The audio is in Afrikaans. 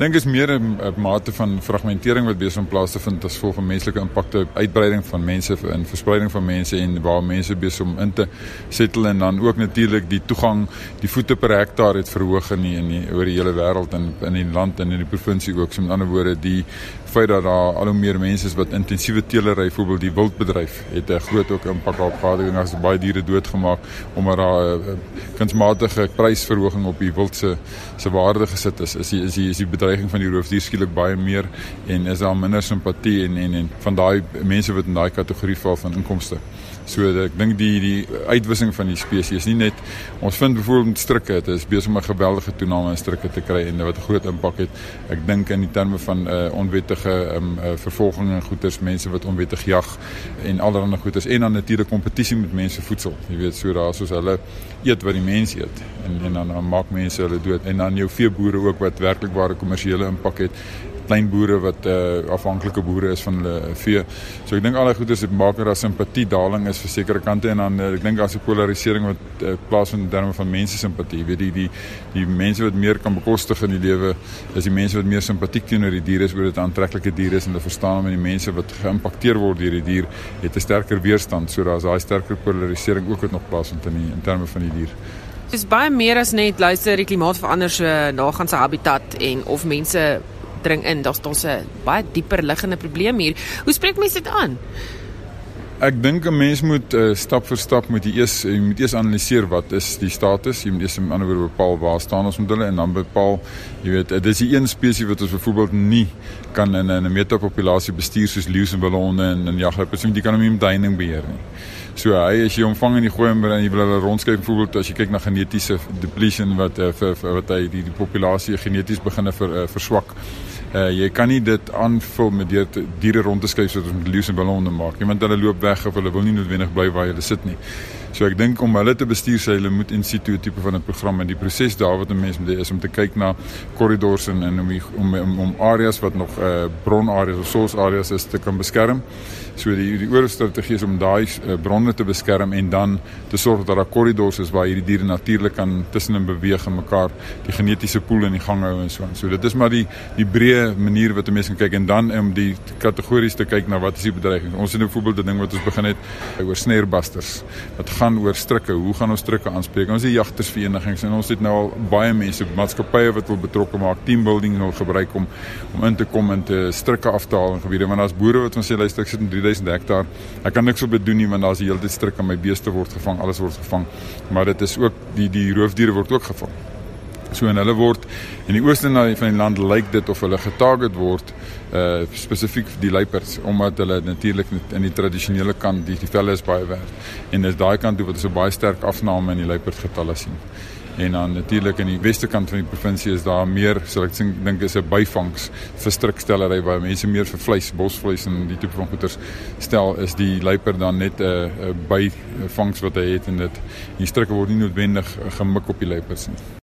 dink is meer 'n mate van fragmentering wat besig om plaas te vind as gevolg van menslike impakte, uitbreiding van mense en verspreiding van mense en waar mense besig om in te settle en dan ook natuurlik die toegang, die voete per hektaar het verhoog in die, in die, oor die hele wêreld en in die land en in die provinsie ook. So met ander woorde, die feit dat daar al hoe meer mense is wat intensiewe teelery, byvoorbeeld die wildbedryf, het 'n groot ook impak op gehad en daar's baie diere doodgemaak omdat daar 'n kunsmatige prysverhoging op die wild se se waarde gesit is. Is die, is die, is die bedreiging van die roofdier skielik baie meer en is daar minder simpatie en en en van daai mense wat in daai kategorie val van inkomste. So ek dink die die uitwissing van die spesies nie net ons vind byvoorbeeld strikke dit is besig om 'n geweldige toename in strikke te kry en wat 'n groot impak het. Ek dink in die terme van 'n uh, onwettige um, uh, vervolging en goeders mense wat onwettig jag en allerlei goeders en dan natuurlik kompetisie met mense voedsel. Jy weet so daar soos hulle eet wat die mense eet en en dan, dan maak mense hulle dood en dan jou veeboere ook wat werklik ware kommersiële impak het klein boere wat uh, afhanklike boere is van hulle vee. So ek dink al die goeders het maak dat simpatie daling is vir sekere kante en dan uh, ek dink as 'n polarisering wat uh, plaasvind in terme van mense simpatie. Weet die die die mense wat meer kan bekostig in die lewe is die mense wat meer simpatiek teenoor die diere is oor dit aantreklike diere is en hulle verstaan om die mense wat geïmpakteer word deur die dier het 'n sterker weerstand. So daar's daai sterker polarisering ook wat nog plaasvind in die, in terme van die dier. Dis baie meer as net luister die klimaat verander so nagaan se habitat en of mense dring in. Daar's daar's 'n baie dieper liggende probleem hier. Hoe spreek mense dit aan? Ek dink 'n mens moet uh, stap vir stap moet jy eers jy moet eers analiseer wat is die status. Jy moet eers die ander woord bepaal waar staan ons met hulle en dan bepaal jy weet dit is die een spesies wat ons byvoorbeeld nie kan in 'n metapopulasie bestuur soos leeu's en ballonne en en jagluiperds nie kan hom nie met duining beheer nie. So hy as jy omvang in die gooi en jy wil hulle rondskyf byvoorbeeld as jy kyk na genetiese depletion wat uh, vir, vir wat hy die, die populasie geneties begine ver, uh, verswak. Uh, jy kan nie dit aanvul met deur diere rond te skuif sodat ons leeu's en ballonne maak. Iemand hulle loop weg of hulle wil nie noodwendig bly waar hulle sit nie. So ek dink om hulle te bestuur sê hulle moet in situ tipe van 'n program en die proses daar wat 'n mens moet is om te kyk na korridors en en om om om, om areas wat nog uh, bronareas of source areas is te kan beskerm. So die die oorstrategie is om daai uh, bronne te beskerm en dan te sorg dat daar korridors is waar hierdie diere natuurlik kan tussenin beweeg en mekaar die genetiese pool in die gang hou en so aan. So dit is maar die die breë manier wat 'n mens kan kyk en dan om die kategorieë te kyk na wat is die bedreiging. Ons het 'n voorbeeld 'n ding wat ons begin het oor snarebusters wat gaan oor strikke. Hoe gaan ons strikke aanspreek? Ons is jagtersverenigings en ons het nou al baie mense, maatskappye wat wil betrokke maak, team building wil gebruik om om in te kom en te strikke af te haal in gebiede want daar's boere wat ons sê luister ek sit in 3000 hektaar. Ek kan niks op dit doen nie want daar's die hele tyd strikke my beeste word gevang, alles word gevang. Maar dit is ook die die roofdiere word ook gevang. So en hulle word in die ooste van die land lyk dit of hulle getarget word uh spesifiek die luiperds omdat hulle natuurlik in die tradisionele kant die, die velle is baie werd. En dis daai kant toe wat ons 'n baie sterk afname in die luiperdgetalle sien. En dan natuurlik in die weste kant van die provinsie is daar meer, sal ek dink is 'n byvangs vir strukstellery waar mense meer vir vleis, bosvleis en die tipe van goeder stel is die luiper dan net 'n uh, byvangs wat hy het en dit die strikke word nie noodwendig gemik op die luiperds nie.